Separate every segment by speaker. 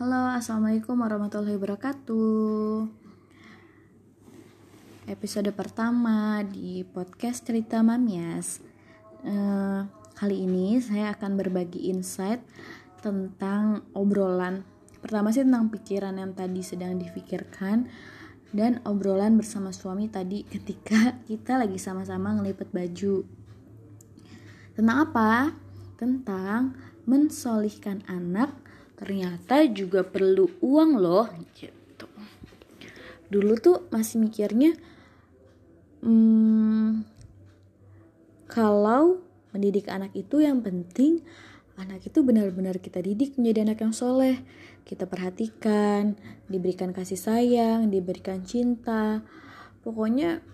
Speaker 1: Halo, assalamualaikum warahmatullahi wabarakatuh. Episode pertama di podcast cerita Mamias. Uh, kali ini saya akan berbagi insight tentang obrolan. Pertama sih tentang pikiran yang tadi sedang difikirkan dan obrolan bersama suami tadi ketika kita lagi sama-sama ngelipet baju. Tentang apa? Tentang mensolihkan anak ternyata juga perlu uang loh gitu. Dulu tuh masih mikirnya hmm, kalau mendidik anak itu yang penting anak itu benar-benar kita didik menjadi anak yang soleh. Kita perhatikan diberikan kasih sayang diberikan cinta. Pokoknya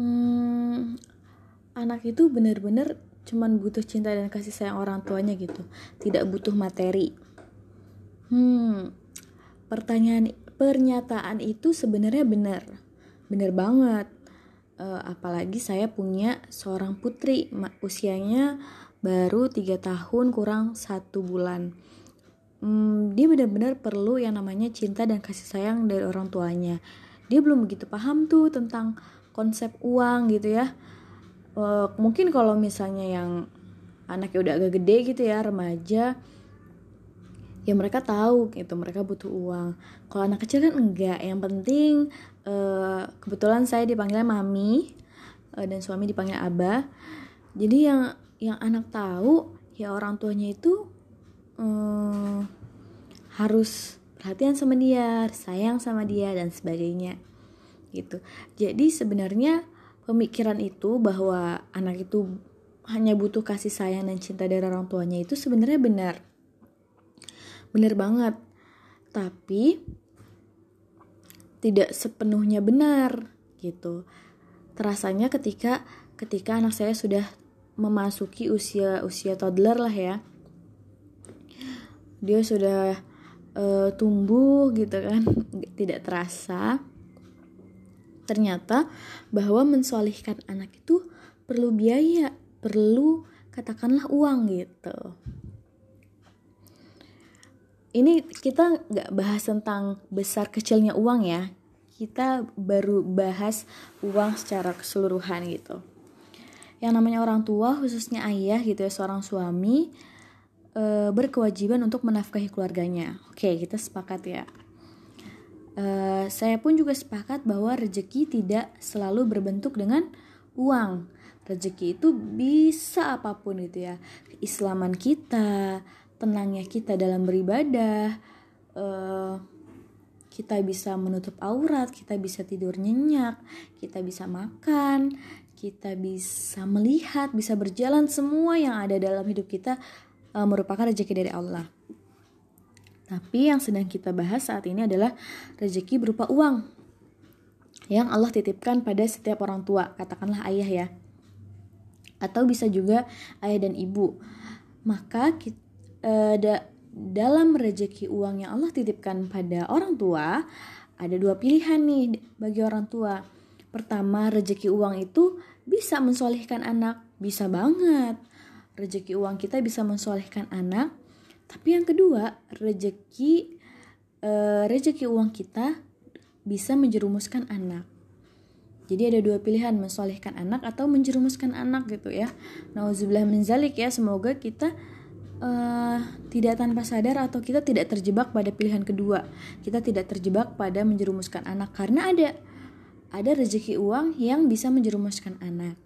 Speaker 1: hmm, anak itu benar-benar cuman butuh cinta dan kasih sayang orang tuanya gitu. Tidak butuh materi Hmm, pertanyaan pernyataan itu sebenarnya benar, benar banget. Uh, apalagi saya punya seorang putri, usianya baru tiga tahun kurang satu bulan. Hmm, dia benar-benar perlu yang namanya cinta dan kasih sayang dari orang tuanya. Dia belum begitu paham tuh tentang konsep uang gitu ya. Uh, mungkin kalau misalnya yang anaknya udah agak gede gitu ya, remaja, ya mereka tahu gitu mereka butuh uang. Kalau anak kecil kan enggak. Yang penting uh, kebetulan saya dipanggilnya mami uh, dan suami dipanggil abah. Jadi yang yang anak tahu ya orang tuanya itu uh, harus perhatian sama dia sayang sama dia dan sebagainya. Gitu. Jadi sebenarnya pemikiran itu bahwa anak itu hanya butuh kasih sayang dan cinta dari orang tuanya itu sebenarnya benar bener banget. Tapi tidak sepenuhnya benar gitu. Terasanya ketika ketika anak saya sudah memasuki usia usia toddler lah ya. Dia sudah uh, tumbuh gitu kan tidak terasa. Ternyata bahwa mensolihkan anak itu perlu biaya perlu katakanlah uang gitu ini kita nggak bahas tentang besar kecilnya uang ya. Kita baru bahas uang secara keseluruhan gitu. Yang namanya orang tua khususnya ayah gitu ya seorang suami e, berkewajiban untuk menafkahi keluarganya. Oke kita sepakat ya. E, saya pun juga sepakat bahwa rezeki tidak selalu berbentuk dengan uang. Rezeki itu bisa apa pun gitu ya. Keislaman kita tenangnya kita dalam beribadah uh, kita bisa menutup aurat kita bisa tidur nyenyak kita bisa makan kita bisa melihat bisa berjalan semua yang ada dalam hidup kita uh, merupakan rezeki dari Allah. Tapi yang sedang kita bahas saat ini adalah rezeki berupa uang yang Allah titipkan pada setiap orang tua katakanlah ayah ya. Atau bisa juga ayah dan ibu. Maka kita uh, da dalam rezeki uang yang Allah titipkan pada orang tua ada dua pilihan nih bagi orang tua. Pertama, rezeki uang itu bisa mensolihkan anak, bisa banget. Rezeki uang kita bisa mensolihkan anak. Tapi yang kedua, rezeki uh, rezeki uang kita bisa menjerumuskan anak. Jadi ada dua pilihan, mensolihkan anak atau menjerumuskan anak gitu ya. Nauzubillah min zalik ya, semoga kita uh, tidak tanpa sadar atau kita tidak terjebak pada pilihan kedua. Kita tidak terjebak pada menjerumuskan anak karena ada ada rezeki uang yang bisa menjerumuskan anak.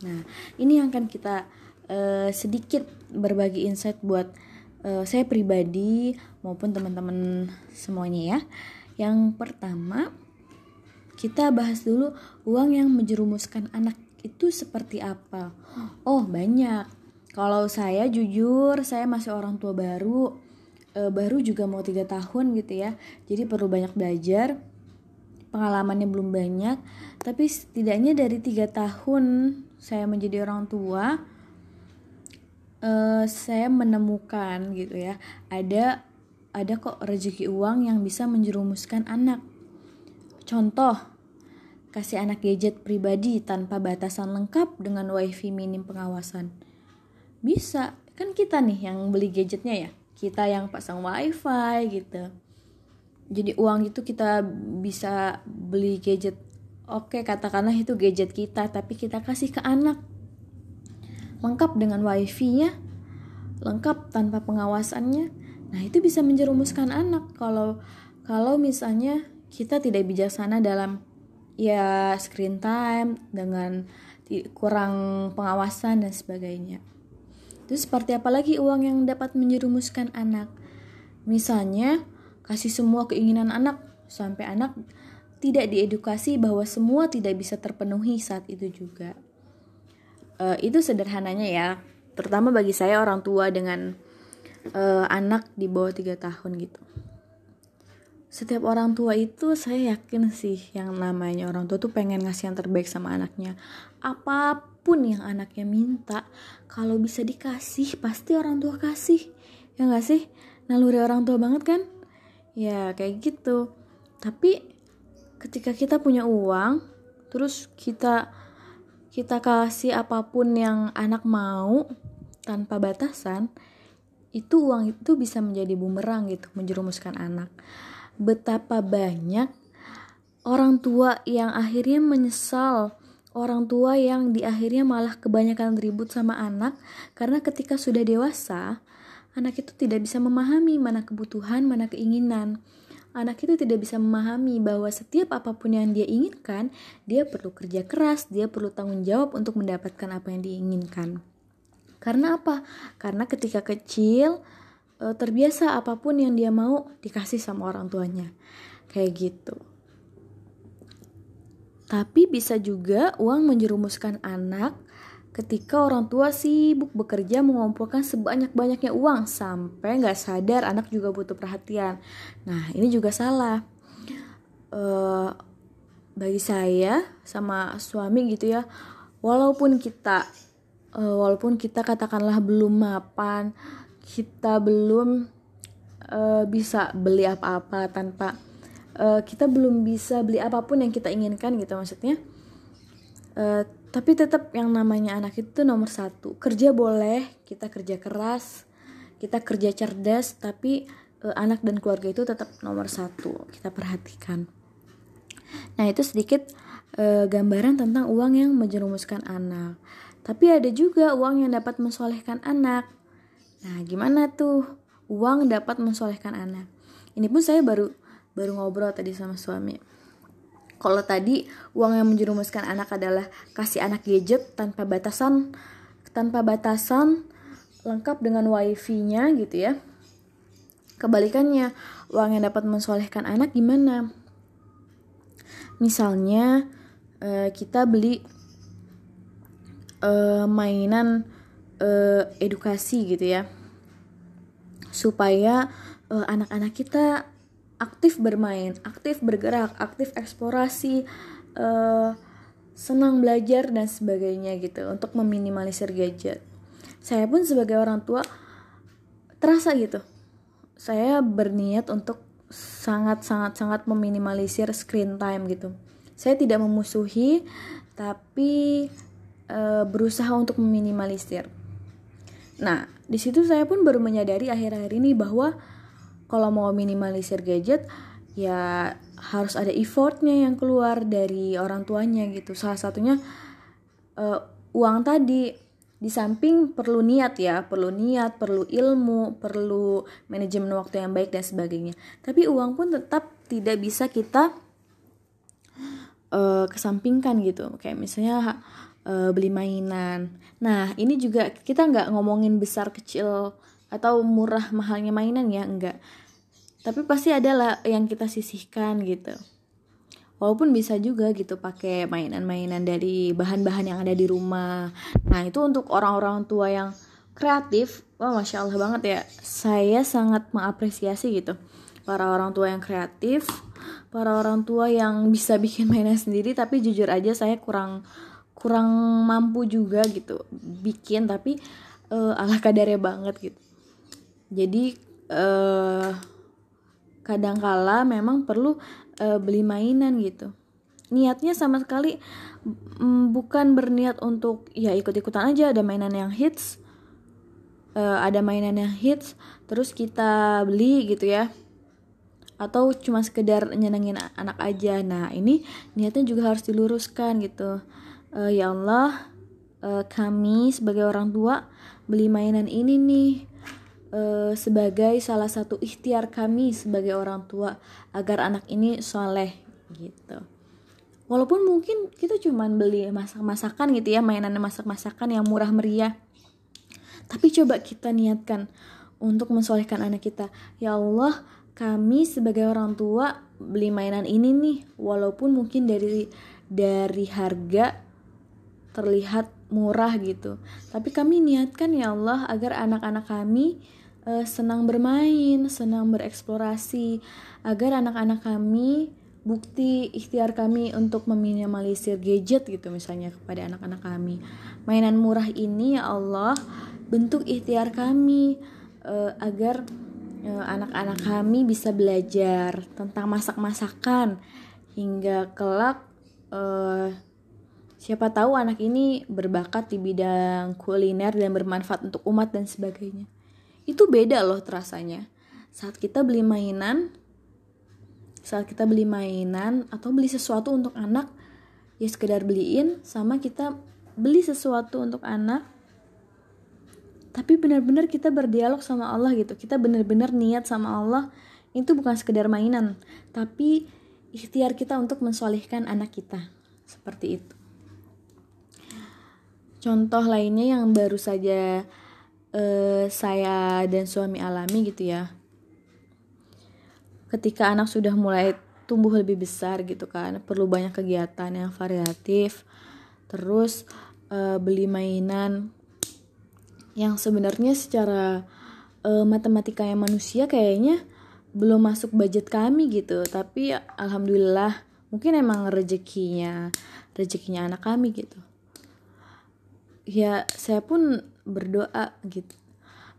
Speaker 1: Nah, ini yang akan kita uh, sedikit berbagi insight buat uh, saya pribadi maupun teman-teman semuanya ya. Yang pertama, kita bahas dulu uang yang menjerumuskan anak itu seperti apa. Oh, banyak kalau saya jujur saya masih orang tua baru. E, baru juga mau tiga tahun gitu ya. Jadi perlu banyak belajar. Pengalamannya belum banyak. Tapi setidaknya dari tiga tahun saya menjadi orang tua e, saya menemukan gitu ya ada ada kok rezeki uang yang bisa menjerumuskan anak. Contoh kasih anak gadget pribadi tanpa batasan lengkap dengan wifi minim pengawasan bisa. Kan kita nih yang beli gadgetnya ya. Kita yang pasang wifi gitu. Jadi uang itu kita bisa beli gadget. Oke katakanlah itu gadget kita tapi kita kasih ke anak. Lengkap dengan wifi-nya lengkap tanpa pengawasannya. Nah itu bisa menjerumuskan anak. Kalau kalau misalnya kita tidak bijaksana dalam ya screen time dengan kurang pengawasan dan sebagainya itu seperti apa lagi uang yang dapat menjerumuskan anak? Misalnya, kasih semua keinginan anak sampai anak tidak diedukasi bahwa semua tidak bisa terpenuhi saat itu juga. Uh, itu sederhananya ya, terutama bagi saya orang tua dengan uh, anak di bawah 3 tahun gitu. Setiap orang tua itu saya yakin sih yang namanya orang tua tuh pengen ngasih yang terbaik sama anaknya. Apa apa pun yang anaknya minta kalau bisa dikasih pasti orang tua kasih. Ya nggak sih? Naluri orang tua banget kan? Ya kayak gitu. Tapi ketika kita punya uang terus kita kita kasih apa pun yang anak mau tanpa batasan itu uang itu bisa menjadi bumerang gitu menjerumuskan anak. Betapa banyak orang tua yang akhirnya menyesal orang tua yang di akhirnya malah kebanyakan ribut sama anak karena ketika sudah dewasa, anak itu tidak bisa memahami mana kebutuhan, mana keinginan. Anak itu tidak bisa memahami bahwa setiap apa pun yang dia inginkan, dia perlu kerja keras, dia perlu tanggung jawab untuk mendapatkan apa yang diinginkan. Karena apa? Karena ketika kecil e, terbiasa apa pun yang dia mau dikasih sama orang tuanya. Kayak gitu. Tapi bisa juga uang menjerumuskan anak ketika orang tua sibuk bekerja mengumpulkan sebanyak-banyaknya uang sampai nggak sadar anak juga butuh perhatian. Nah ini juga salah. Uh, bagi saya sama suami gitu ya, walaupun kita uh, walaupun kita katakanlah belum mapan, kita belum uh, bisa beli apa-apa tanpa uh, kita belum bisa beli apa pun yang kita inginkan gitu maksudnya. Uh, tapi tetap yang namanya anak itu nomor satu. Kerja boleh kita kerja keras kita kerja cerdas tapi uh, anak dan keluarga itu tetap nomor satu. Kita perhatikan. Nah itu sedikit uh, gambaran tentang uang yang menjerumuskan anak. Tapi ada juga uang yang dapat mensolehkan anak. Nah gimana tuh? Uang dapat mensolehkan anak. Ini pun saya baru baru ngobrol tadi sama suami. Kalau tadi uang yang menjerumuskan anak adalah kasih anak gadget tanpa batasan tanpa batasan lengkap dengan wifi-nya gitu ya. Kebalikannya uang yang dapat mensolehkan anak gimana? Misalnya uh, kita beli uh, mainan uh, edukasi gitu ya. Supaya anak-anak kita aktif bermain, aktif bergerak, aktif eksplorasi, uh, senang belajar dan sebagainya gitu untuk meminimalisir gadget. Saya pun sebagai orang tua terasa gitu. Saya berniat untuk sangat sangat sangat meminimalisir screen time gitu. Saya tidak memusuhi tapi uh, berusaha untuk meminimalisir. Nah, di situ saya pun baru menyadari akhir-akhir ini bahwa kalau mau minimalisir gadget ya harus ada effortnya yang keluar dari orang tuanya gitu. Salah satunya uh, uang tadi. Di samping perlu niat ya perlu niat perlu ilmu perlu manajemen waktu yang baik dan sebagainya. Tapi uang pun tetap tidak bisa kita uh, kesampingkan gitu. Kayak misalnya uh, beli mainan. Nah ini juga kita nggak ngomongin besar kecil atau murah mahalnya mainan ya? Enggak. Tapi pasti adalah yang kita sisihkan gitu. Walaupun bisa juga gitu pakai mainan-mainan dari bahan-bahan yang ada di rumah. Nah itu untuk orang-orang tua yang kreatif wah masya allah banget ya. Saya sangat mengapresiasi gitu. Para orang tua yang kreatif para orang tua yang bisa bikin mainan sendiri tapi jujur aja saya kurang kurang mampu juga gitu bikin tapi uh, ala kadarnya banget gitu jadi uh, kadangkala memang perlu uh, beli mainan gitu. Niatnya sama sekali mm, bukan berniat untuk ya ikut-ikutan aja. Ada mainan yang hits uh, ada mainan yang hits terus kita beli gitu ya. Atau cuma sekedar nyenengin anak aja. Nah ini niatnya juga harus diluruskan gitu. Uh, ya Allah uh, kami sebagai orang tua beli mainan ini nih uh, sebagai salah satu ikhtiar kami sebagai orang tua agar anak ini soleh gitu. Walaupun mungkin kita cuma beli masak-masakan gitu ya mainan masak-masakan yang murah meriah. Tapi coba kita niatkan untuk mensolehkan anak kita. Ya Allah kami sebagai orang tua beli mainan ini nih walaupun mungkin dari dari harga terlihat murah gitu. Tapi kami niatkan ya Allah agar anak-anak kami uh, senang bermain senang bereksplorasi agar anak-anak kami bukti ikhtiar kami untuk meminimalisir gadget gitu misalnya kepada anak-anak kami. Mainan murah ini ya Allah bentuk ikhtiar kami uh, agar anak anak-anak kami bisa belajar tentang masak-masakan hingga kelak uh, siapa tahu anak ini berbakat di bidang kuliner dan bermanfaat untuk umat dan sebagainya. Itu beda loh terasanya. Saat kita beli mainan saat kita beli mainan atau beli sesuatu untuk anak ya sekedar beliin sama kita beli sesuatu untuk anak tapi benar-benar kita berdialog sama Allah gitu. Kita benar-benar niat sama Allah itu bukan sekedar mainan tapi ikhtiar kita untuk mensolihkan anak kita. Seperti itu. Contoh lainnya yang baru saja uh, saya dan suami alami gitu ya. Ketika anak sudah mulai tumbuh lebih besar gitu kan perlu banyak kegiatan yang variatif. Terus uh, beli mainan yang sebenarnya secara uh, matematika yang manusia kayaknya belum masuk budget kami gitu. Tapi alhamdulillah mungkin emang rezekinya rezekinya anak kami gitu. Ya saya pun berdoa gitu.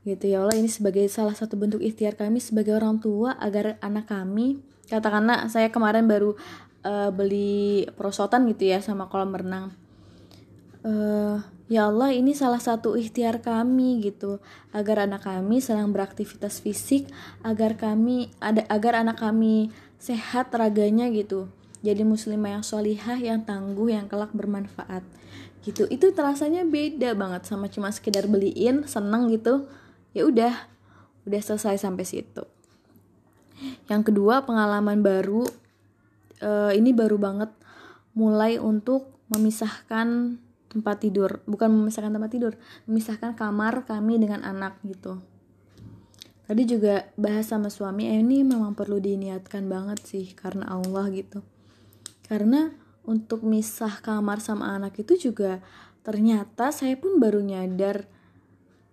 Speaker 1: Gitu ya Allah ini sebagai salah satu bentuk ikhtiar kami sebagai orang tua agar anak kami katakanlah saya kemarin baru uh, beli perosotan gitu ya sama kolam renang. Uh, ya Allah ini salah satu ikhtiar kami gitu agar anak kami sedang beraktivitas fisik agar kami ada agar anak kami sehat raganya gitu. Jadi muslimah yang solihah yang tangguh yang kelak bermanfaat gitu. Itu terasanya beda banget sama cuma sekedar beliin seneng gitu. Ya udah udah selesai sampai situ. Yang kedua pengalaman baru. Uh, ini baru banget. Mulai untuk memisahkan tempat tidur. Bukan memisahkan tempat tidur memisahkan kamar kami dengan anak gitu. Tadi juga bahas sama suami eh, ini memang perlu diniatkan banget sih karena Allah gitu. Karena untuk misah kamar sama anak itu juga ternyata saya pun baru nyadar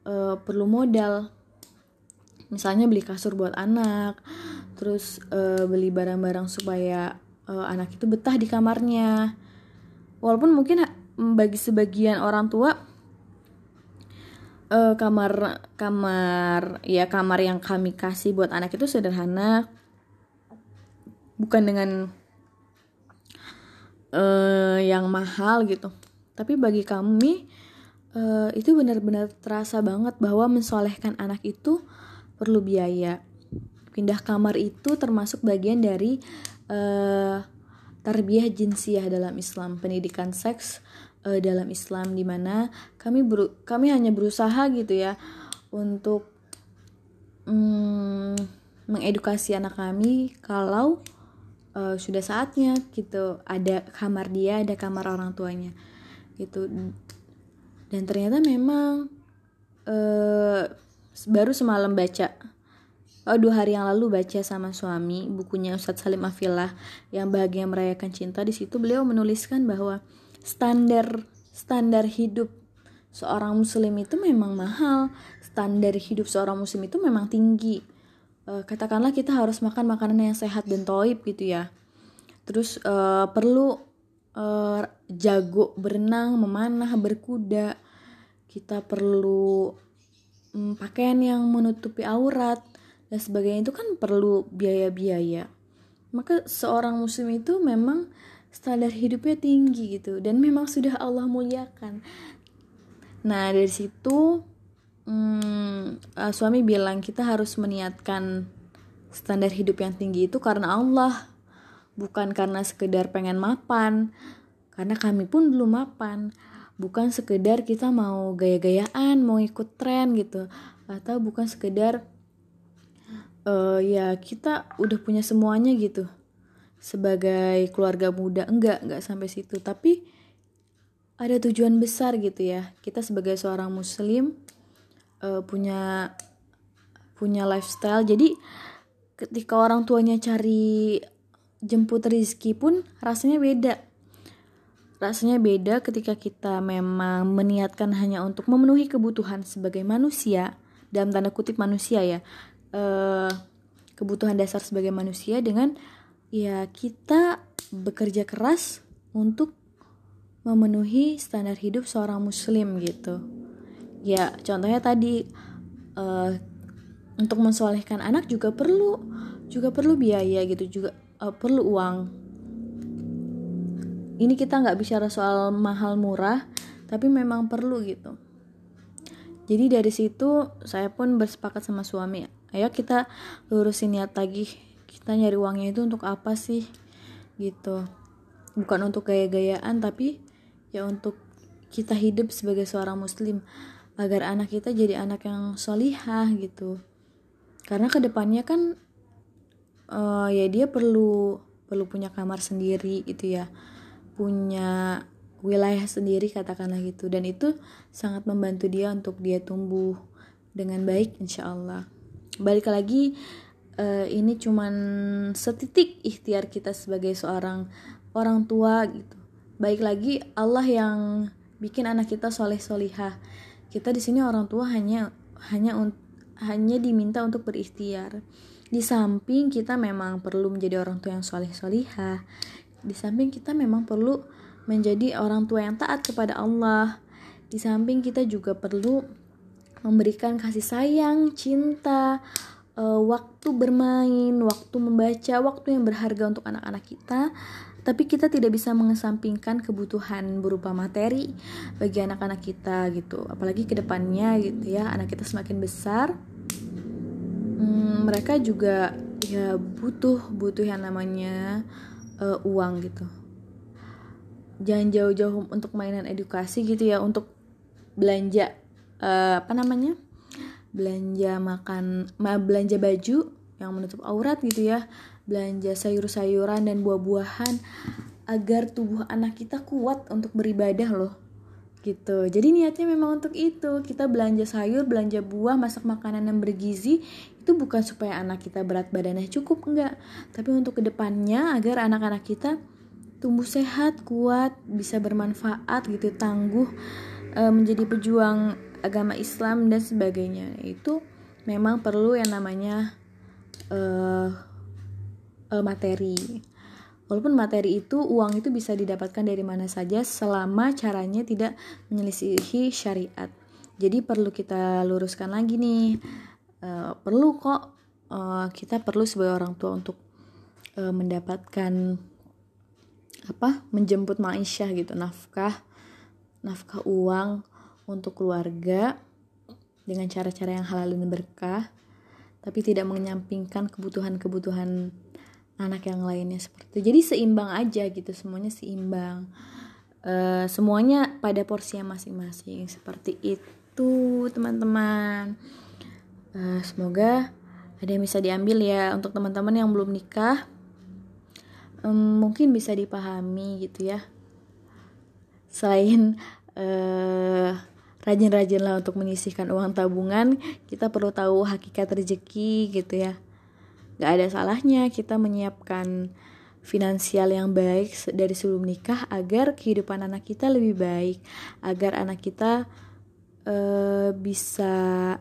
Speaker 1: uh, perlu modal. Misalnya beli kasur buat anak terus uh, beli barang-barang supaya uh, anak itu betah di kamarnya. Walaupun mungkin bagi sebagian orang tua uh, kamar kamar ya kamar yang kami kasih buat anak itu sederhana. Bukan dengan uh, yang mahal gitu tapi bagi kami uh, itu benar-benar terasa banget bahwa mensolehkan anak itu perlu biaya. Pindah kamar itu termasuk bagian dari uh, tarbiyah jinsiah dalam Islam, pendidikan seks uh, dalam Islam di mana kami beru kami hanya berusaha gitu ya untuk um, mengedukasi anak kami kalau uh, sudah saatnya gitu ada kamar dia, ada kamar orang tuanya gitu. Dan ternyata memang uh, baru semalam baca oh dua hari yang lalu baca sama suami bukunya Ustadz Salim Afillah yang bahagia merayakan cinta. Di situ beliau menuliskan bahwa standar standar hidup seorang muslim itu memang mahal. Standar hidup seorang muslim itu memang tinggi uh, katakanlah kita harus makan makanan yang sehat dan toib gitu ya terus uh, perlu uh, jago berenang, memanah, berkuda. Kita perlu um, pakaian yang menutupi aurat dan sebagainya itu kan perlu biaya-biaya. Maka seorang muslim itu memang standar hidupnya tinggi gitu dan memang sudah Allah muliakan. Nah, dari situ hmm, uh, suami bilang kita harus meniatkan standar hidup yang tinggi itu karena Allah bukan karena sekedar pengen mapan. Karena kami pun belum mapan. Bukan sekedar kita mau gaya-gayaan mau ikut tren gitu. Atau bukan sekedar uh, ya kita udah punya semuanya gitu. Sebagai keluarga muda enggak enggak sampai situ. Tapi ada tujuan besar gitu ya. Kita sebagai seorang muslim uh, punya punya lifestyle. Jadi ketika orang tuanya cari jemput rizki pun rasanya beda. Rasanya beda ketika kita memang meniatkan hanya untuk memenuhi kebutuhan sebagai manusia. Dalam tanda kutip manusia ya. Uh, kebutuhan dasar sebagai manusia dengan ya kita bekerja keras untuk memenuhi standar hidup seorang muslim gitu ya contohnya tadi uh, untuk mensolehkan anak juga perlu juga perlu biaya gitu juga uh, perlu uang. Ini kita nggak bicara soal mahal murah tapi memang perlu gitu. Jadi dari situ saya pun bersepakat sama suami ayo kita lurusin niat lagi kita nyari uangnya itu untuk apa sih? Gitu. Bukan untuk gaya-gayaan tapi ya untuk kita hidup sebagai seorang muslim agar anak kita jadi anak yang solihah gitu. Karena ke depannya kan uh, ya dia perlu perlu punya kamar sendiri gitu ya. Punya wilayah sendiri katakanlah gitu. Dan itu sangat membantu dia untuk dia tumbuh dengan baik insya Allah. Balik lagi uh, ini cuman setitik ikhtiar kita sebagai seorang orang tua gitu. Baik lagi Allah yang bikin anak kita soleh solihah kita di sini orang tua hanya hanya hanya diminta untuk berikhtiar. Di samping kita memang perlu menjadi orang tua yang soleh solihah di samping kita memang perlu menjadi orang tua yang taat kepada Allah. Di samping kita juga perlu memberikan kasih sayang cinta uh, waktu bermain waktu membaca waktu yang berharga untuk anak-anak kita tapi kita tidak bisa mengesampingkan kebutuhan berupa materi bagi anak-anak kita gitu. Apalagi ke depannya gitu ya anak kita semakin besar hmm, mereka juga ya butuh butuh yang namanya uh, uang gitu. Jangan jauh-jauh untuk mainan edukasi gitu ya untuk belanja uh, apa namanya? Belanja makan belanja baju yang menutup aurat gitu ya belanja sayur-sayuran dan buah-buahan agar tubuh anak kita kuat untuk beribadah loh gitu. Jadi niatnya memang untuk itu. Kita belanja sayur belanja buah masak makanan yang bergizi itu bukan supaya anak kita berat badannya cukup enggak. Tapi untuk ke depannya agar anak-anak kita tumbuh sehat kuat bisa bermanfaat gitu tangguh e, menjadi pejuang agama Islam dan sebagainya. Itu memang perlu yang namanya uh, uh, materi. Walaupun materi itu uang itu bisa didapatkan dari mana saja selama caranya tidak menyelisihi syariat. Jadi perlu kita luruskan lagi nih. Uh, perlu kok uh, kita perlu sebagai orang tua untuk uh, mendapatkan apa? menjemput maisha gitu, nafkah nafkah uang untuk keluarga dengan cara-cara yang halal dan berkah tapi tidak menyampingkan kebutuhan-kebutuhan anak yang lainnya seperti itu. Jadi seimbang aja gitu semuanya seimbang. Uh, semuanya pada porsinya masing-masing. Seperti itu teman-teman. Uh, semoga ada yang bisa diambil ya untuk teman-teman yang belum nikah. Um, mungkin bisa dipahami gitu ya. Selain uh, rajin-rajinlah untuk menyisihkan uang tabungan kita perlu tahu hakikat rezeki gitu ya Gak ada salahnya kita menyiapkan finansial yang baik dari sebelum nikah agar kehidupan anak kita lebih baik, agar anak kita uh, bisa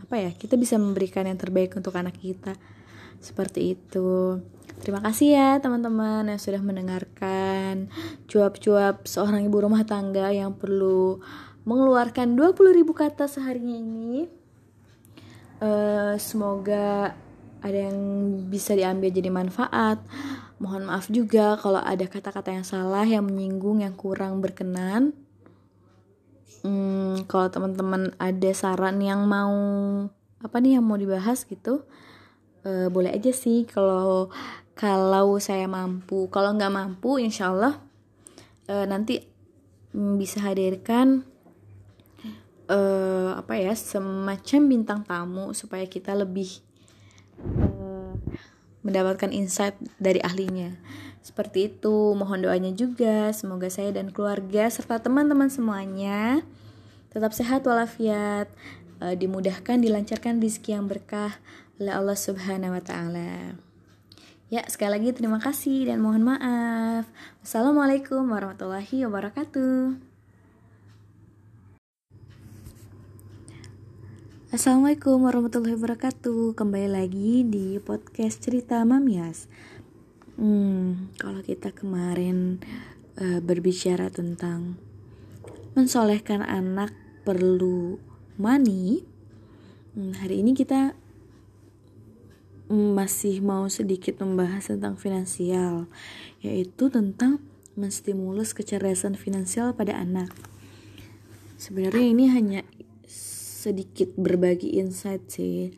Speaker 1: apa ya? Kita bisa memberikan yang terbaik untuk anak kita. Seperti itu. Terima kasih ya teman-teman yang sudah mendengarkan cuap-cuap seorang ibu rumah tangga yang perlu mengeluarkan 20.000 kata seharinya ini. Uh, semoga ada yang bisa diambil jadi manfaat. Mohon maaf juga kalau ada kata-kata yang salah, yang menyinggung, yang kurang berkenan. hmm, kalau teman-teman ada saran yang mau apa nih yang mau dibahas gitu uh, boleh aja sih kalau kalau saya mampu kalau nggak mampu insya Allah uh, nanti bisa hadirkan uh, apa ya semacam bintang tamu supaya kita lebih uh, mendapatkan insight dari ahlinya seperti itu mohon doanya juga semoga saya dan keluarga serta teman-teman semuanya tetap sehat walafiat uh, dimudahkan dilancarkan rezeki yang berkah oleh Allah Subhanahu wa taala. Ya, sekali lagi terima kasih dan mohon maaf. Wassalamualaikum warahmatullahi wabarakatuh. Assalamualaikum warahmatullahi wabarakatuh. Kembali lagi di podcast cerita Mamias. Hmm, kalau kita kemarin uh, berbicara tentang mensolehkan anak perlu money, hmm, hari ini kita masih mau sedikit membahas tentang finansial, yaitu tentang menstimulus kecerdasan finansial pada anak. Sebenarnya ini hanya sedikit berbagi insight sih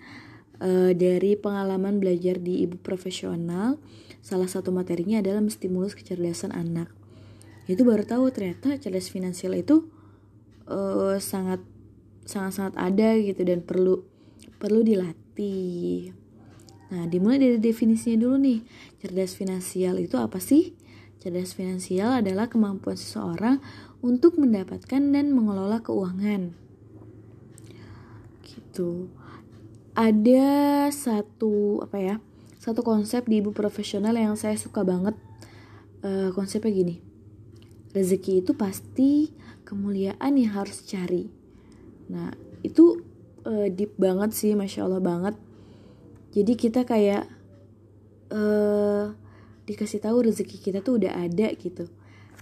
Speaker 1: uh, dari pengalaman belajar di ibu profesional. Salah satu materinya adalah menstimulus kecerdasan anak. Itu baru tahu ternyata cerdas finansial itu uh, sangat sangat sangat ada gitu dan perlu perlu dilatih. Nah, dimulai dari definisinya dulu nih. Cerdas finansial itu apa sih? Cerdas finansial adalah kemampuan seseorang untuk mendapatkan dan mengelola keuangan. Gitu. Ada satu apa ya? Satu konsep di ibu profesional yang saya suka banget. Uh, konsepnya gini. Rezeki itu pasti kemuliaan yang harus cari. Nah, itu uh, deep banget sih, masya Allah banget jadi kita kayak uh, dikasih tahu rezeki kita tuh udah ada gitu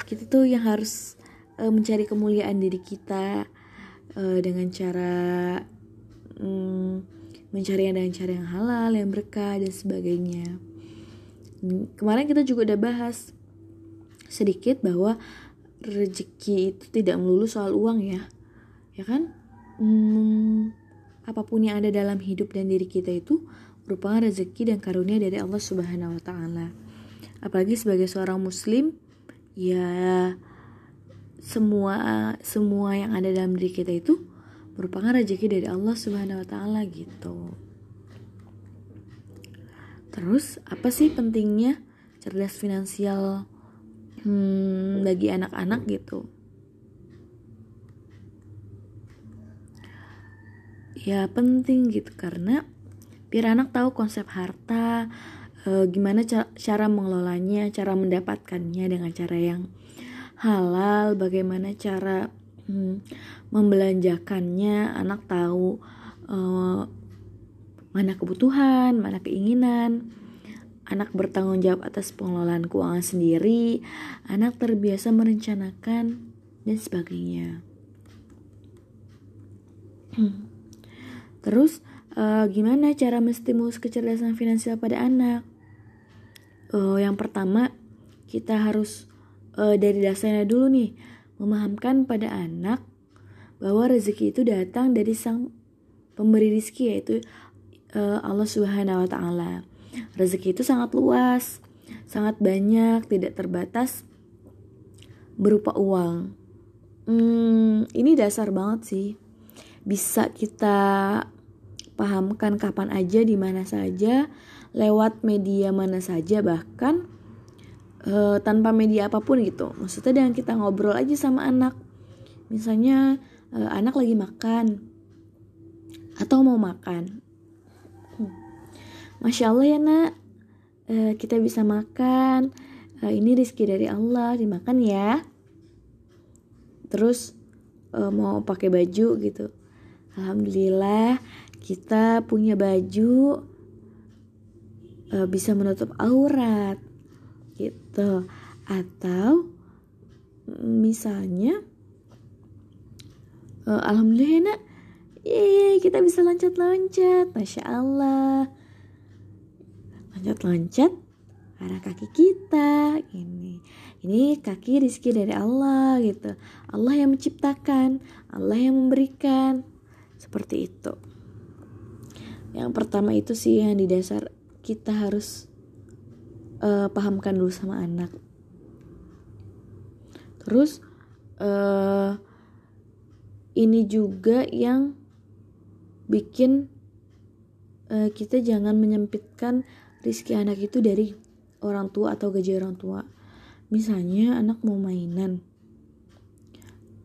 Speaker 1: kita tuh yang harus uh, mencari kemuliaan diri kita dengan cara um, mencari dengan cara yang halal yang berkah dan sebagainya kemarin kita juga udah bahas sedikit bahwa rezeki itu tidak melulu soal uang ya ya kan hmm, apa pun yang ada dalam hidup dan diri kita itu merupakan rezeki dan karunia dari Allah Subhanahu wa taala. Apalagi sebagai seorang muslim, ya semua semua yang ada dalam diri kita itu merupakan rezeki dari Allah Subhanahu wa taala gitu. Terus apa sih pentingnya cerdas finansial hmm, bagi anak-anak gitu? Ya penting gitu karena biar anak tahu konsep harta e, gimana ca cara mengelolanya cara mendapatkannya dengan cara yang halal bagaimana cara hmm, membelanjakannya anak tahu e, mana kebutuhan mana keinginan. Anak bertanggung jawab atas pengelolaan keuangan sendiri. Anak terbiasa merencanakan dan sebagainya. Terus uh, gimana cara menstimulus kecerdasan finansial pada anak? Uh, yang pertama, kita harus uh, dari dasarnya dulu nih, memahamkan pada anak bahwa rezeki itu datang dari sang pemberi rezeki yaitu uh, Allah Subhanahu wa taala. Rezeki itu sangat luas, sangat banyak, tidak terbatas berupa uang. Hmm, ini dasar banget sih. Bisa kita pahamkan kapan aja di mana saja lewat media mana saja bahkan e, tanpa media apa pun gitu. Maksudnya dengan kita ngobrol aja sama anak. Misalnya e, anak lagi makan atau mau makan. Hmm. masya allah ya nak. E, kita bisa makan. E, ini rizki dari Allah dimakan ya. Terus e, mau pakai baju gitu. Alhamdulillah kita punya baju uh, bisa menutup aurat gitu. Atau misalnya uh, alhamdulillah nak. Yeay, kita bisa loncat-loncat Masya Allah. Loncat-loncat karena kaki kita ini. Ini kaki rizki dari Allah gitu. Allah yang menciptakan Allah yang memberikan. Seperti itu. Yang pertama itu sih yang di dasar kita harus uh, pahamkan dulu sama anak terus uh, ini juga yang bikin uh, kita jangan menyempitkan rizki anak itu dari orang tua atau gaji orang tua. Misalnya anak mau mainan.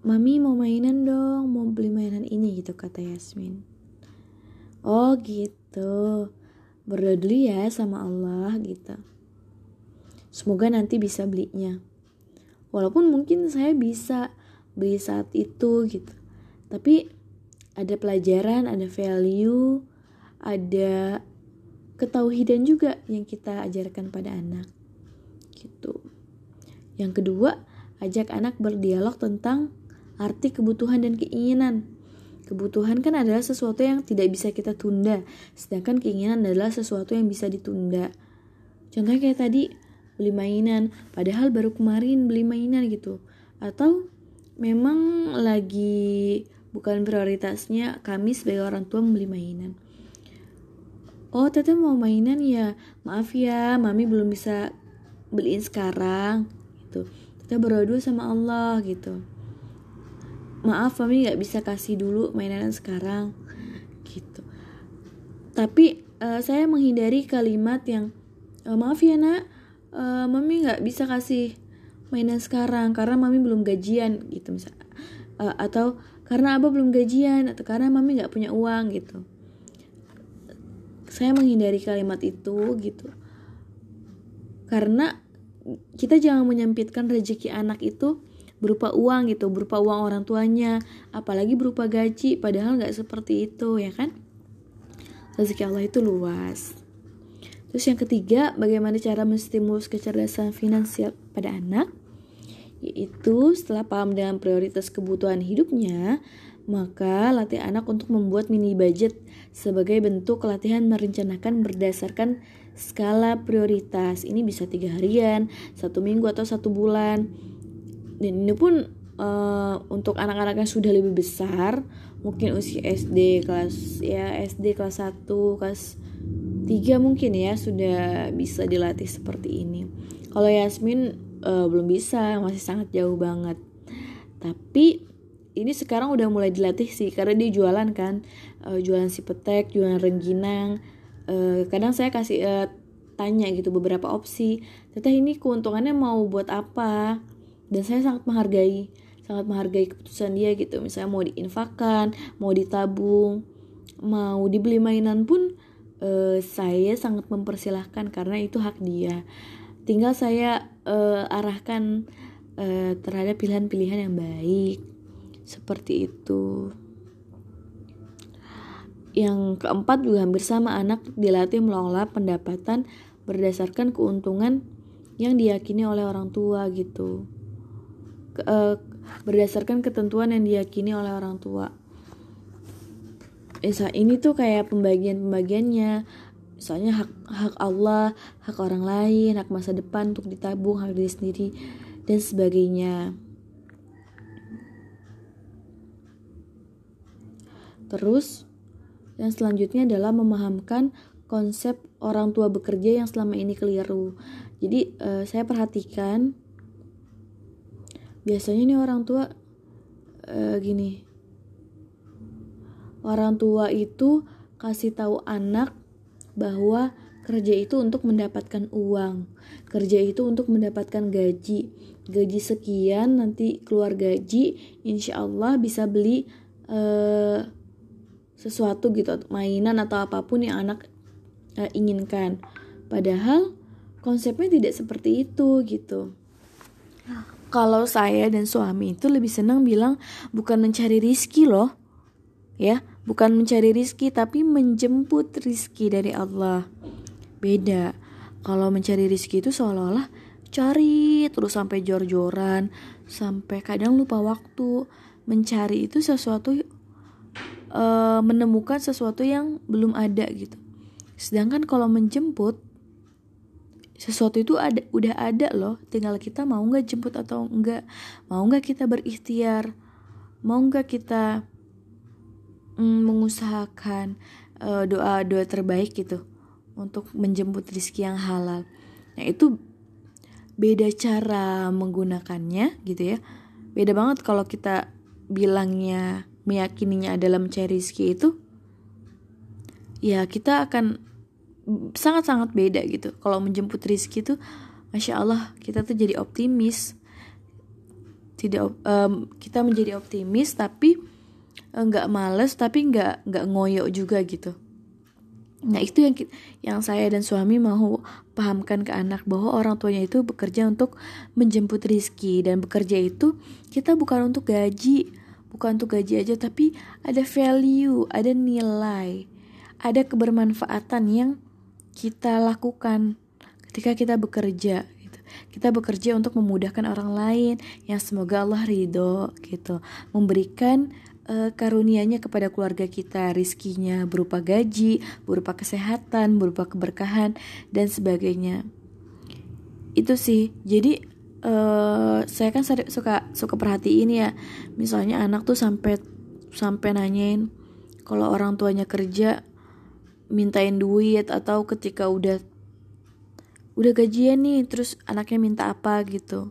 Speaker 1: Mami mau mainan dong, mau beli mainan ini gitu kata Yasmin. Oh gitu. Berdoa dulu ya sama Allah gitu. Semoga nanti bisa belinya. Walaupun mungkin saya bisa beli saat itu gitu. Tapi ada pelajaran, ada value, ada ketauhidan juga yang kita ajarkan pada anak. Gitu. Yang kedua, ajak anak berdialog tentang arti kebutuhan dan keinginan. Kebutuhan kan adalah sesuatu yang tidak bisa kita tunda, sedangkan keinginan adalah sesuatu yang bisa ditunda. Contohnya kayak tadi, beli mainan, padahal baru kemarin beli mainan gitu. Atau memang lagi bukan prioritasnya kami sebagai orang tua membeli mainan. Oh teteh mau mainan ya? Maaf ya mami belum bisa beliin sekarang. Gitu. Teteh berdoa sama Allah gitu. Maaf mami nggak bisa kasih dulu mainan sekarang. Gitu. Tapi uh, saya menghindari kalimat yang uh, maaf ya nak uh, mami nggak bisa kasih mainan sekarang karena mami belum gajian gitu misal. Uh, atau karena abah belum gajian atau karena mami nggak punya uang gitu. Saya menghindari kalimat itu gitu. Karena kita jangan menyempitkan rezeki anak itu berupa uang gitu berupa uang orang tuanya apalagi berupa gaji padahal nggak seperti itu ya kan? Rezeki Allah itu luas terus yang ketiga bagaimana cara menstimulus kecerdasan finansial pada anak yaitu setelah paham dengan prioritas kebutuhan hidupnya maka latih anak untuk membuat mini budget sebagai bentuk latihan merencanakan berdasarkan skala prioritas. Ini bisa tiga harian, satu minggu atau satu bulan. Dan ini pun uh, untuk anak-anak yang sudah lebih besar, mungkin usia SD kelas ya SD kelas 1, kelas 3 mungkin ya sudah bisa dilatih seperti ini. Kalau Yasmin uh, belum bisa, masih sangat jauh banget. Tapi ini sekarang udah mulai dilatih sih karena dia jualan kan. Uh, jualan si petek jualan rengginang. Uh, kadang saya kasih uh, tanya gitu beberapa opsi. Teteh ini keuntungannya mau buat apa? Dan saya sangat menghargai sangat menghargai keputusan dia gitu. Misalnya mau diinfakkan mau ditabung mau dibeli mainan pun uh, saya sangat mempersilahkan karena itu hak dia tinggal saya uh, arahkan uh, terhadap pilihan-pilihan yang baik seperti itu. Yang keempat juga hampir sama anak dilatih mengelola pendapatan berdasarkan keuntungan yang diyakini oleh orang tua gitu. Ke, uh, berdasarkan ketentuan yang diyakini oleh orang tua. Misal ini tuh kayak pembagian-pembagiannya. Misalnya hak hak Allah, hak orang lain, hak masa depan untuk ditabung, hak diri sendiri dan sebagainya. Terus, yang selanjutnya adalah memahamkan konsep orang tua bekerja yang selama ini keliru. Jadi, uh, saya perhatikan biasanya nih orang tua uh, gini. Orang tua itu kasih tahu anak bahwa kerja itu untuk mendapatkan uang. Kerja itu untuk mendapatkan gaji. Gaji sekian nanti keluar gaji, insya Allah bisa beli uh, sesuatu gitu mainan atau apa pun yang anak uh, inginkan padahal konsepnya tidak seperti itu gitu kalau saya dan suami itu lebih senang bilang bukan mencari rizki loh ya bukan mencari rizki tapi menjemput rizki dari Allah. Beda. Kalau mencari rizki itu seolah-olah cari terus sampai jor-joran sampai kadang lupa waktu. Mencari itu sesuatu uh, menemukan sesuatu yang belum ada gitu. Sedangkan kalau menjemput sesuatu itu ada udah ada loh. Tinggal kita mau nggak jemput atau enggak mau nggak kita berikhtiar? Mau nggak kita mm, mengusahakan uh, doa doa terbaik gitu untuk menjemput rizki yang halal. Nah itu beda cara menggunakannya gitu ya. Beda banget kalau kita bilangnya meyakininya adalah mencari rizki itu ya kita akan sangat-sangat beda gitu. Kalau menjemput rizki tuh masya Allah kita tuh jadi optimis. Tidak um, kita menjadi optimis tapi eh, nggak uh, males tapi nggak nggak ngoyo juga gitu nah itu yang yang saya dan suami mau pahamkan ke anak bahwa orang tuanya itu bekerja untuk menjemput rizki dan bekerja itu kita bukan untuk gaji bukan untuk gaji aja tapi ada value ada nilai ada kebermanfaatan yang kita lakukan ketika kita bekerja gitu. Kita bekerja untuk memudahkan orang lain yang semoga Allah ridho gitu, memberikan uh, karunia-Nya kepada keluarga kita, rizkinya berupa gaji, berupa kesehatan, berupa keberkahan dan sebagainya. Itu sih. Jadi uh, saya kan suka suka perhatiin ya. Misalnya anak tuh sampai sampai nanyain kalau orang tuanya kerja mintain duit atau ketika udah udah gajian nih terus anaknya minta apa gitu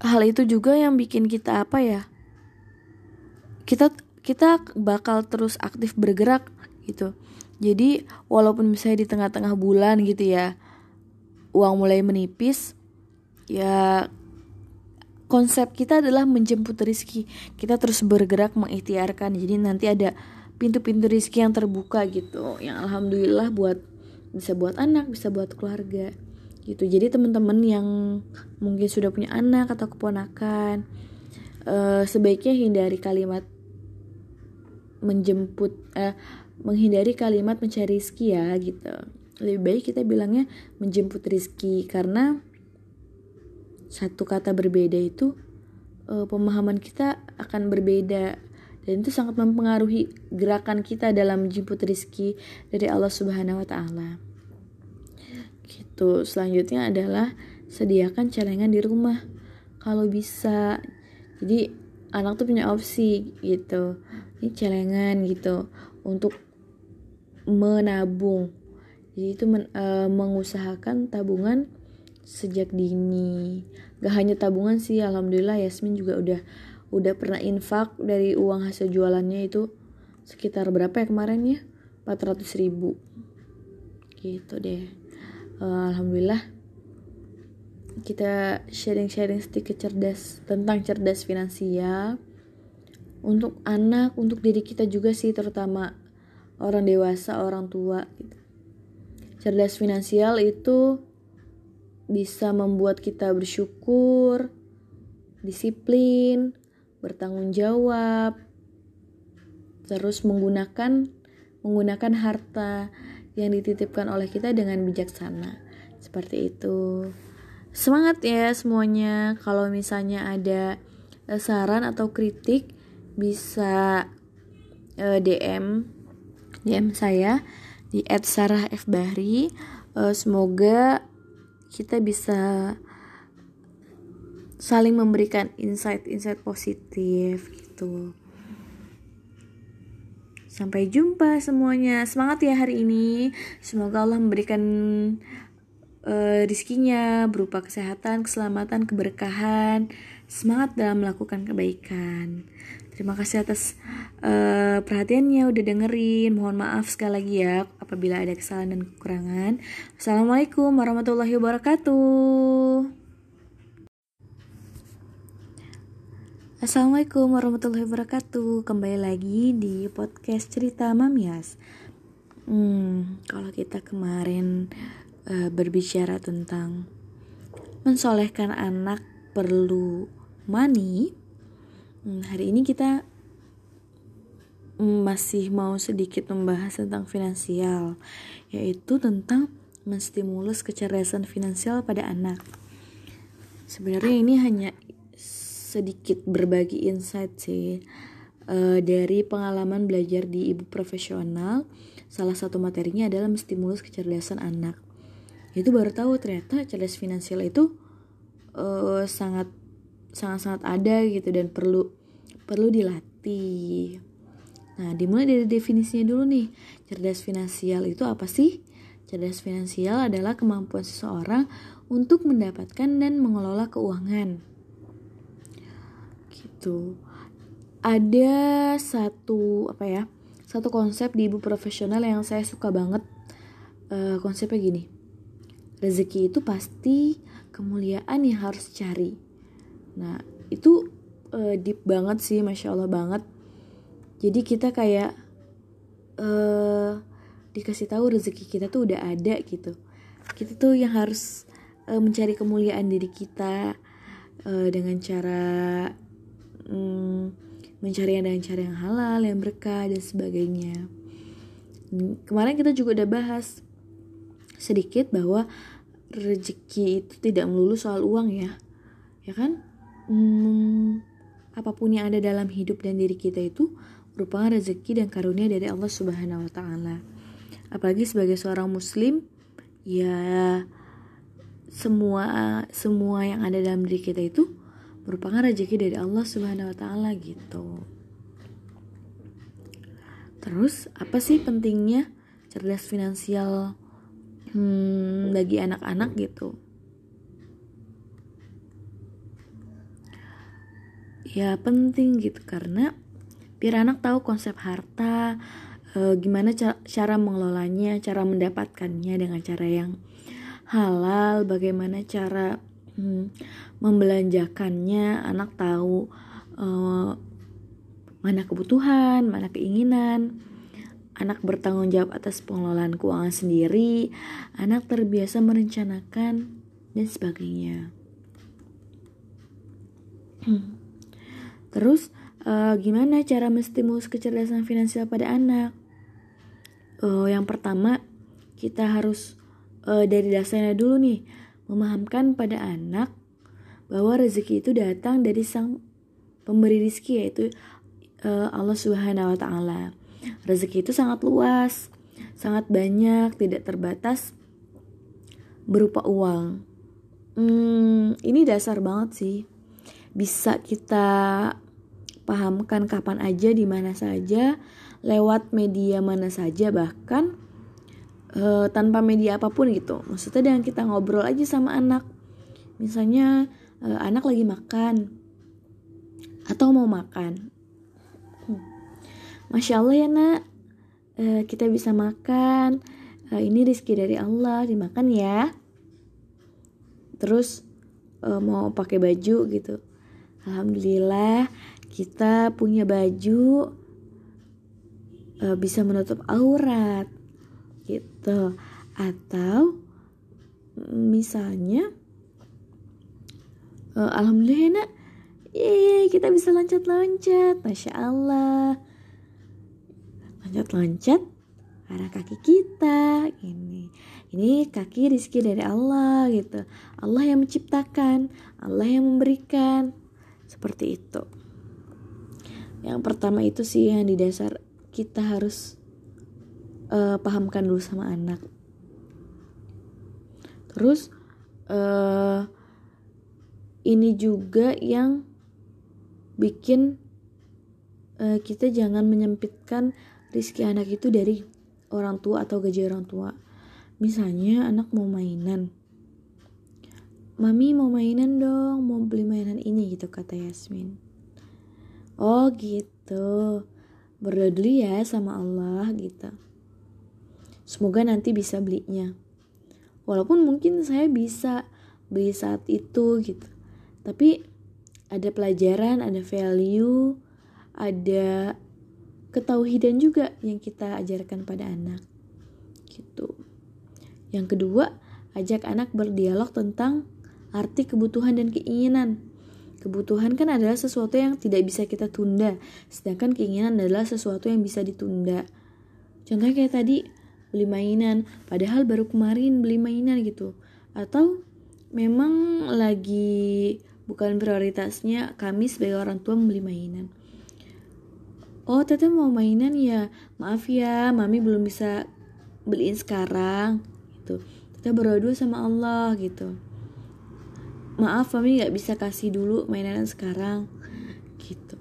Speaker 1: hal itu juga yang bikin kita apa ya? Kita kita bakal terus aktif bergerak gitu. Jadi walaupun misalnya di tengah-tengah bulan gitu ya uang mulai menipis ya konsep kita adalah menjemput rezeki kita terus bergerak mengikhtiarkan jadi nanti ada pintu-pintu rizki yang terbuka gitu. Yang alhamdulillah buat bisa buat anak bisa buat keluarga gitu. Jadi teman-teman yang mungkin sudah punya anak atau keponakan uh, sebaiknya hindari kalimat menjemput uh, menghindari kalimat mencari rizki ya gitu. Lebih baik kita bilangnya menjemput rizki karena satu kata berbeda itu uh, pemahaman kita akan berbeda. Dan itu sangat mempengaruhi gerakan kita dalam menjemput rizki dari Allah Subhanahu wa taala. Gitu. Selanjutnya adalah sediakan celengan di rumah kalau bisa. Jadi anak tuh punya opsi gitu. Ini celengan gitu untuk menabung. Jadi itu men, e, mengusahakan tabungan sejak dini. Gak hanya tabungan sih, alhamdulillah Yasmin juga udah udah pernah infak dari uang hasil jualannya itu sekitar berapa ya kemarin ya 400 ribu gitu deh uh, alhamdulillah kita sharing-sharing sedikit cerdas tentang cerdas finansial untuk anak untuk diri kita juga sih terutama orang dewasa orang tua gitu. Cerdas finansial itu bisa membuat kita bersyukur disiplin bertanggung jawab, terus menggunakan menggunakan harta yang dititipkan oleh kita dengan bijaksana. Seperti itu. Semangat ya semuanya. Kalau misalnya ada eh, saran atau kritik bisa eh, DM DM saya di @sarahfbahri. Uh, semoga kita bisa saling memberikan insight-insight positif gitu. Sampai jumpa semuanya. Semangat ya hari ini. Semoga Allah memberikan uh, rizkinya berupa kesehatan, keselamatan, keberkahan. Semangat dalam melakukan kebaikan. Terima kasih atas uh, perhatiannya udah dengerin. Mohon maaf sekali lagi ya apabila ada kesalahan dan kekurangan. Assalamualaikum warahmatullahi wabarakatuh. Assalamualaikum warahmatullahi wabarakatuh. Kembali lagi di podcast cerita Mamias. Hmm, kalau kita kemarin uh, berbicara tentang mensolehkan anak perlu money hmm, Hari ini kita masih mau sedikit membahas tentang finansial Yaitu tentang menstimulus kecerdasan finansial pada anak. Sebenarnya ini hanya sedikit berbagi insight sih uh, dari pengalaman belajar di ibu profesional. Salah satu materinya adalah menstimulus kecerdasan anak. Itu baru tahu ternyata cerdas finansial itu uh, sangat sangat sangat ada gitu dan perlu perlu dilatih. Nah dimulai dari definisinya dulu nih. Cerdas finansial itu apa sih? Cerdas finansial adalah kemampuan seseorang untuk mendapatkan dan mengelola keuangan gitu. Ada satu apa ya satu konsep di ibu profesional yang saya suka banget. Uh, konsepnya gini. Rezeki itu pasti kemuliaan yang harus cari nah itu uh, deep banget sih masya allah banget. Jadi kita kayak uh, dikasih tahu rezeki kita tuh udah ada gitu. Kita tuh yang harus uh, mencari kemuliaan diri kita dengan cara um, mencari dengan cara yang halal, yang berkah dan sebagainya. Kemarin kita juga udah bahas sedikit bahwa rezeki itu tidak melulu soal uang ya, ya kan? Hmm, apa pun yang ada dalam hidup dan diri kita itu merupakan rezeki dan karunia dari Allah Subhanahu Wa Taala. Apalagi sebagai seorang Muslim, ya semua semua yang ada dalam diri kita itu merupakan rezeki dari Allah Subhanahu wa taala gitu. Terus apa sih pentingnya cerdas finansial hmm, bagi anak-anak gitu? Ya penting gitu karena biar anak tahu konsep harta, e, gimana ca cara mengelolanya, cara mendapatkannya dengan cara yang halal, bagaimana cara hmm, membelanjakannya anak tahu uh, mana kebutuhan mana keinginan. Anak bertanggung jawab atas pengelolaan keuangan sendiri. Anak terbiasa merencanakan dan sebagainya. Terus uh, gimana cara menstimulus kecerdasan finansial pada anak? Uh, yang pertama kita harus uh, dari dasarnya dulu nih memahamkan pada anak bahwa rezeki itu datang dari sang pemberi rezeki yaitu uh, Allah Subhanahu wa taala. Rezeki itu sangat luas, sangat banyak, tidak terbatas berupa uang. Hmm, ini dasar banget sih. Bisa kita pahamkan kapan aja di mana saja, lewat media mana saja bahkan uh, tanpa media apa pun gitu. Maksudnya dengan kita ngobrol aja sama anak. Misalnya uh, anak lagi makan atau mau makan. Hmm. masya allah ya nak. Uh, kita bisa makan. Uh, ini rizki dari Allah dimakan ya. Terus uh, mau pakai baju gitu. Alhamdulillah kita punya baju bisa menutup aurat gitu. Atau misalnya uh, alhamdulillah nak. Yeay, kita bisa loncat-loncat. Masya Allah. Loncat-loncat arah kaki kita ini ini kaki rizki dari Allah gitu. Allah yang menciptakan Allah yang memberikan. Seperti itu. Yang pertama itu sih yang di dasar kita harus uh, pahamkan dulu sama anak. Terus uh, ini juga yang bikin uh, kita jangan menyempitkan rizki anak itu dari orang tua atau gaji orang tua. Misalnya anak mau mainan. Mami mau mainan dong mau beli mainan ini gitu kata Yasmin. Oh gitu. Berdoa dulu ya sama Allah gitu Semoga nanti bisa belinya. Walaupun mungkin saya bisa beli saat itu gitu. Tapi ada pelajaran, ada value, ada ketauhidan juga yang kita ajarkan pada anak. Gitu. Yang kedua, ajak anak berdialog tentang arti kebutuhan dan keinginan. Kebutuhan kan adalah sesuatu yang tidak bisa kita tunda, sedangkan keinginan adalah sesuatu yang bisa ditunda. Contohnya kayak tadi, beli mainan padahal baru kemarin beli mainan gitu. Atau memang lagi bukan prioritasnya kami sebagai orang tua membeli mainan. Oh teteh mau mainan ya? Maaf ya mami belum bisa beliin sekarang gitu. Kita berdoa sama Allah gitu. Maaf mami nggak bisa kasih dulu mainan sekarang gitu.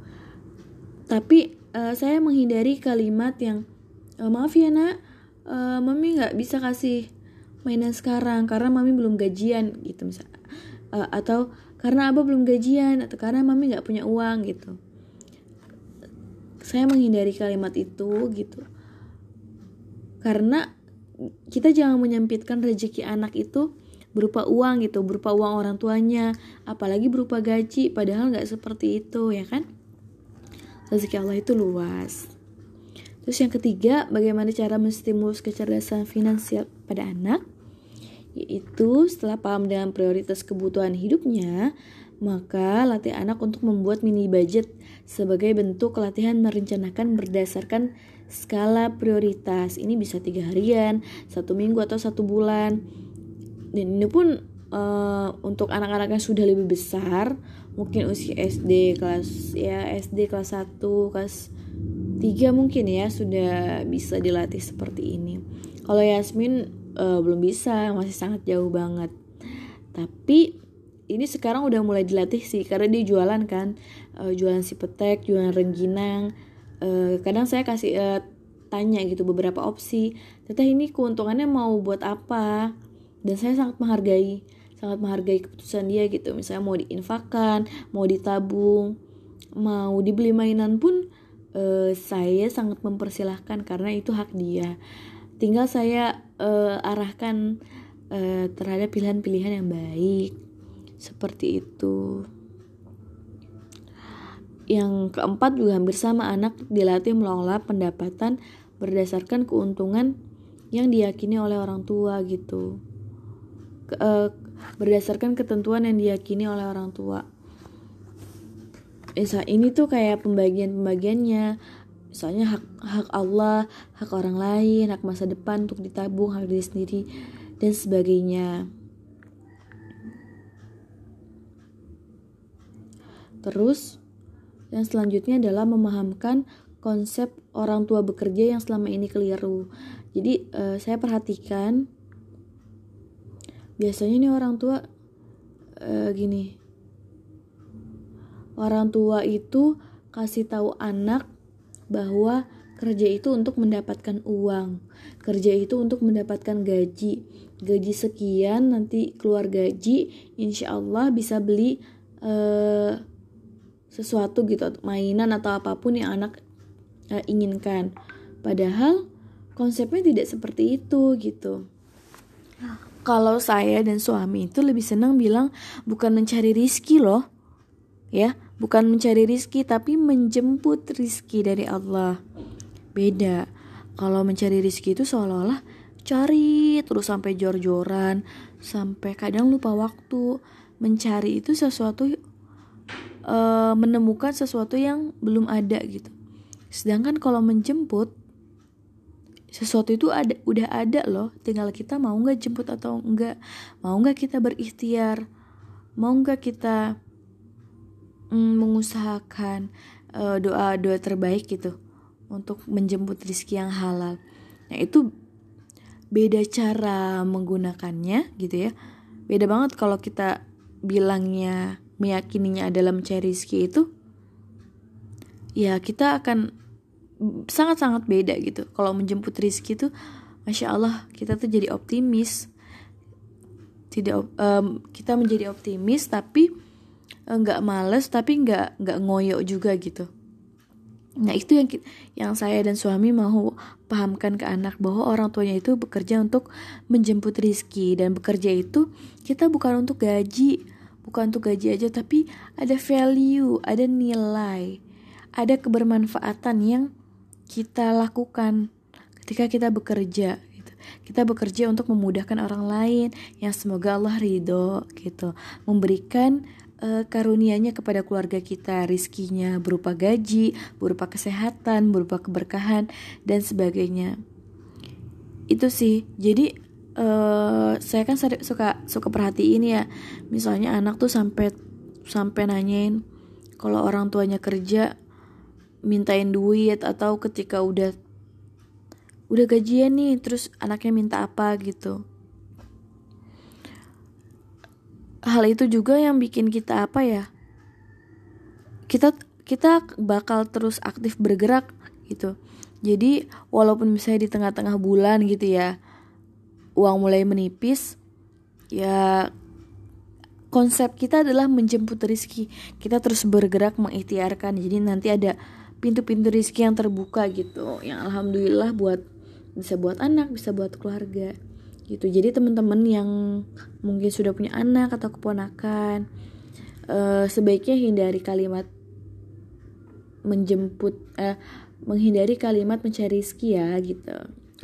Speaker 1: Tapi uh, saya menghindari kalimat yang uh, maaf ya nak uh, mami nggak bisa kasih mainan sekarang karena mami belum gajian gitu misal. Uh, atau karena abah belum gajian atau karena mami nggak punya uang gitu. Saya menghindari kalimat itu gitu. Karena kita jangan menyempitkan rezeki anak itu berupa uang gitu berupa uang orang tuanya apalagi berupa gaji padahal nggak seperti itu ya kan? Rezeki Allah itu luas terus yang ketiga bagaimana cara menstimulus kecerdasan finansial pada anak yaitu setelah paham dengan prioritas kebutuhan hidupnya maka latih anak untuk membuat mini budget sebagai bentuk latihan merencanakan berdasarkan skala prioritas. Ini bisa tiga harian, satu minggu atau satu bulan dan ini pun uh, untuk anak-anak yang sudah lebih besar mungkin usia SD kelas ya SD kelas 1 kelas 3 mungkin ya sudah bisa dilatih seperti ini. Kalau Yasmin uh, belum bisa masih sangat jauh banget. Tapi ini sekarang udah mulai dilatih sih karena dia jualan kan. Uh, jualan si petek jualan rengginang. Uh, kadang saya kasih uh, tanya gitu beberapa opsi. Teteh ini keuntungannya mau buat apa? Dan saya sangat menghargai sangat menghargai keputusan dia gitu. Misalnya mau diinfakkan mau ditabung mau dibeli mainan pun uh, saya sangat mempersilahkan karena itu hak dia. Tinggal saya uh, arahkan uh, terhadap pilihan-pilihan yang baik. Seperti itu. Yang keempat juga hampir sama anak dilatih mengelola pendapatan berdasarkan keuntungan yang diyakini oleh orang tua gitu. Uh, berdasarkan ketentuan yang diyakini oleh orang tua. Misal ini tuh kayak pembagian-pembagiannya. Misalnya hak hak Allah, hak orang lain, hak masa depan untuk ditabung, hak diri sendiri dan sebagainya. Terus yang selanjutnya adalah memahamkan konsep orang tua bekerja yang selama ini keliru. Jadi uh, saya perhatikan biasanya nih orang tua uh, gini orang tua itu kasih tahu anak bahwa kerja itu untuk mendapatkan uang kerja itu untuk mendapatkan gaji. Gaji sekian nanti keluar gaji insya Allah bisa beli uh, sesuatu gitu mainan atau apa pun yang anak uh, inginkan. Padahal konsepnya tidak seperti itu gitu. Kalau saya dan suami itu lebih senang bilang bukan mencari rizki loh ya bukan mencari rizki tapi menjemput rizki dari Allah. Beda. Kalau mencari rizki itu seolah-olah cari terus sampai jor-joran sampai kadang lupa waktu. Mencari itu sesuatu uh, menemukan sesuatu yang belum ada gitu. Sedangkan kalau menjemput sesuatu itu ada udah ada loh. Tinggal kita mau nggak jemput atau enggak mau nggak kita berikhtiar? Mau nggak kita mm, mengusahakan uh, doa doa terbaik gitu untuk menjemput rizki yang halal. Nah itu beda cara menggunakannya gitu ya. Beda banget kalau kita bilangnya meyakininya adalah mencari rizki itu ya kita akan sangat-sangat beda gitu. Kalau menjemput rizki tuh masya Allah kita tuh jadi optimis. Tidak um, kita menjadi optimis tapi nggak males tapi nggak nggak ngoyo juga gitu nah itu yang yang saya dan suami mau pahamkan ke anak bahwa orang tuanya itu bekerja untuk menjemput rizki dan bekerja itu kita bukan untuk gaji bukan untuk gaji aja tapi ada value ada nilai ada kebermanfaatan yang kita lakukan ketika kita bekerja gitu. Kita bekerja untuk memudahkan orang lain yang semoga Allah ridho gitu, memberikan uh, karunia-Nya kepada keluarga kita, rizkinya berupa gaji, berupa kesehatan, berupa keberkahan dan sebagainya. Itu sih. Jadi uh, saya kan suka suka perhatiin ya, misalnya anak tuh sampai sampai nanyain kalau orang tuanya kerja mintain duit atau ketika udah udah gajian nih terus anaknya minta apa gitu hal itu juga yang bikin kita apa ya? Kita kita bakal terus aktif bergerak gitu. Jadi walaupun misalnya di tengah-tengah bulan gitu ya uang mulai menipis ya konsep kita adalah menjemput rezeki kita terus bergerak mengikhtiarkan jadi nanti ada pintu-pintu rezeki yang terbuka gitu yang alhamdulillah buat bisa buat anak bisa buat keluarga gitu. Jadi teman-teman yang mungkin sudah punya anak atau keponakan uh, sebaiknya hindari kalimat menjemput uh, menghindari kalimat mencari rizki ya gitu.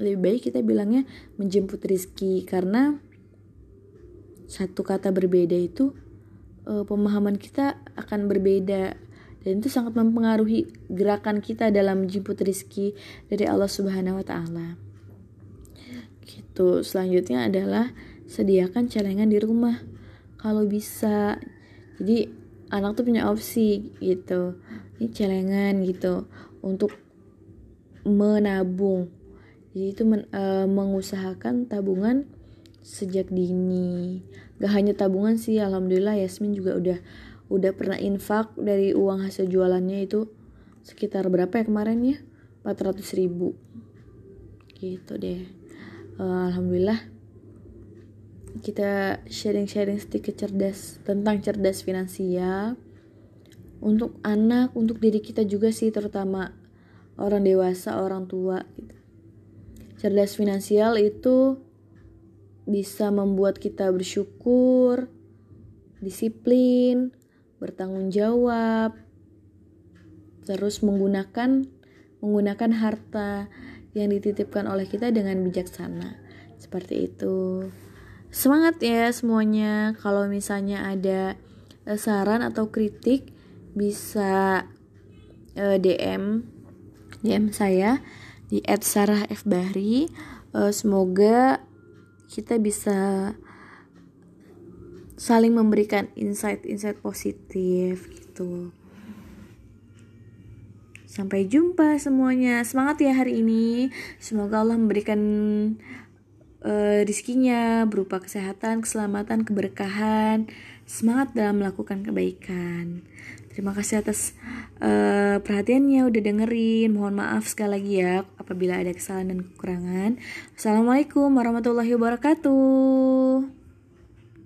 Speaker 1: Lebih baik kita bilangnya menjemput rizki karena satu kata berbeda itu uh, pemahaman kita akan berbeda. Dan itu sangat mempengaruhi gerakan kita dalam menjemput rizki dari Allah Subhanahu Wa Taala gitu selanjutnya adalah sediakan celengan di rumah. Kalau bisa. Jadi anak tuh punya opsi gitu. Ini celengan gitu untuk menabung. Jadi itu men, e, mengusahakan tabungan sejak dini. Gak hanya tabungan sih alhamdulillah Yasmin juga udah udah pernah infak dari uang hasil jualannya itu sekitar berapa ya kemarin ya? 400 ribu. Gitu deh uh, alhamdulillah kita sharing-sharing sedikit cerdas tentang cerdas finansial untuk anak, untuk diri kita juga sih terutama orang dewasa, orang tua gitu. Cerdas finansial itu bisa membuat kita bersyukur, disiplin, bertanggung jawab, terus menggunakan menggunakan harta yang dititipkan oleh kita dengan bijaksana. Seperti itu. Semangat ya semuanya. Kalau misalnya ada uh, saran atau kritik bisa uh, DM DM saya di @sarahfbahri. Uh, semoga kita bisa saling memberikan insight-insight positif gitu. Sampai jumpa semuanya. Semangat ya hari ini. Semoga Allah memberikan uh, rizkinya berupa kesehatan, keselamatan, keberkahan. Semangat dalam melakukan kebaikan. Terima kasih atas uh, perhatiannya udah dengerin. Mohon maaf sekali lagi ya apabila ada kesalahan dan kekurangan. Assalamualaikum warahmatullahi wabarakatuh.